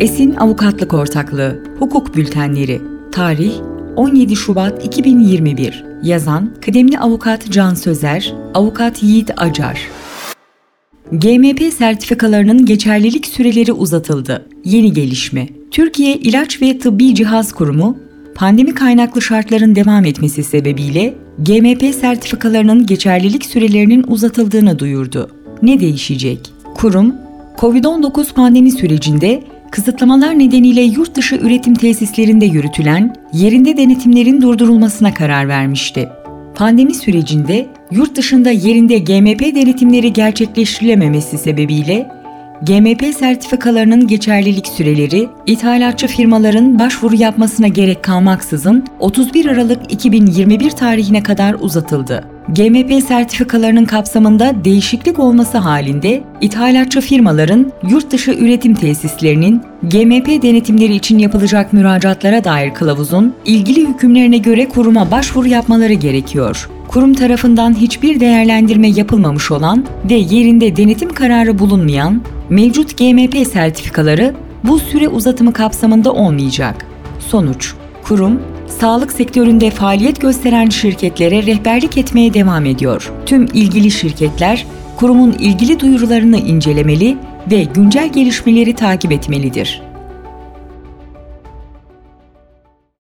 Esin Avukatlık Ortaklığı Hukuk Bültenleri Tarih 17 Şubat 2021 Yazan Kıdemli Avukat Can Sözer Avukat Yiğit Acar GMP sertifikalarının geçerlilik süreleri uzatıldı. Yeni gelişme. Türkiye İlaç ve Tıbbi Cihaz Kurumu, pandemi kaynaklı şartların devam etmesi sebebiyle GMP sertifikalarının geçerlilik sürelerinin uzatıldığını duyurdu. Ne değişecek? Kurum, COVID-19 pandemi sürecinde kısıtlamalar nedeniyle yurt dışı üretim tesislerinde yürütülen yerinde denetimlerin durdurulmasına karar vermişti. Pandemi sürecinde yurt dışında yerinde GMP denetimleri gerçekleştirilememesi sebebiyle GMP sertifikalarının geçerlilik süreleri ithalatçı firmaların başvuru yapmasına gerek kalmaksızın 31 Aralık 2021 tarihine kadar uzatıldı. GMP sertifikalarının kapsamında değişiklik olması halinde ithalatçı firmaların yurt dışı üretim tesislerinin GMP denetimleri için yapılacak müracaatlara dair kılavuzun ilgili hükümlerine göre kuruma başvuru yapmaları gerekiyor kurum tarafından hiçbir değerlendirme yapılmamış olan ve yerinde denetim kararı bulunmayan mevcut GMP sertifikaları bu süre uzatımı kapsamında olmayacak. Sonuç, kurum sağlık sektöründe faaliyet gösteren şirketlere rehberlik etmeye devam ediyor. Tüm ilgili şirketler kurumun ilgili duyurularını incelemeli ve güncel gelişmeleri takip etmelidir.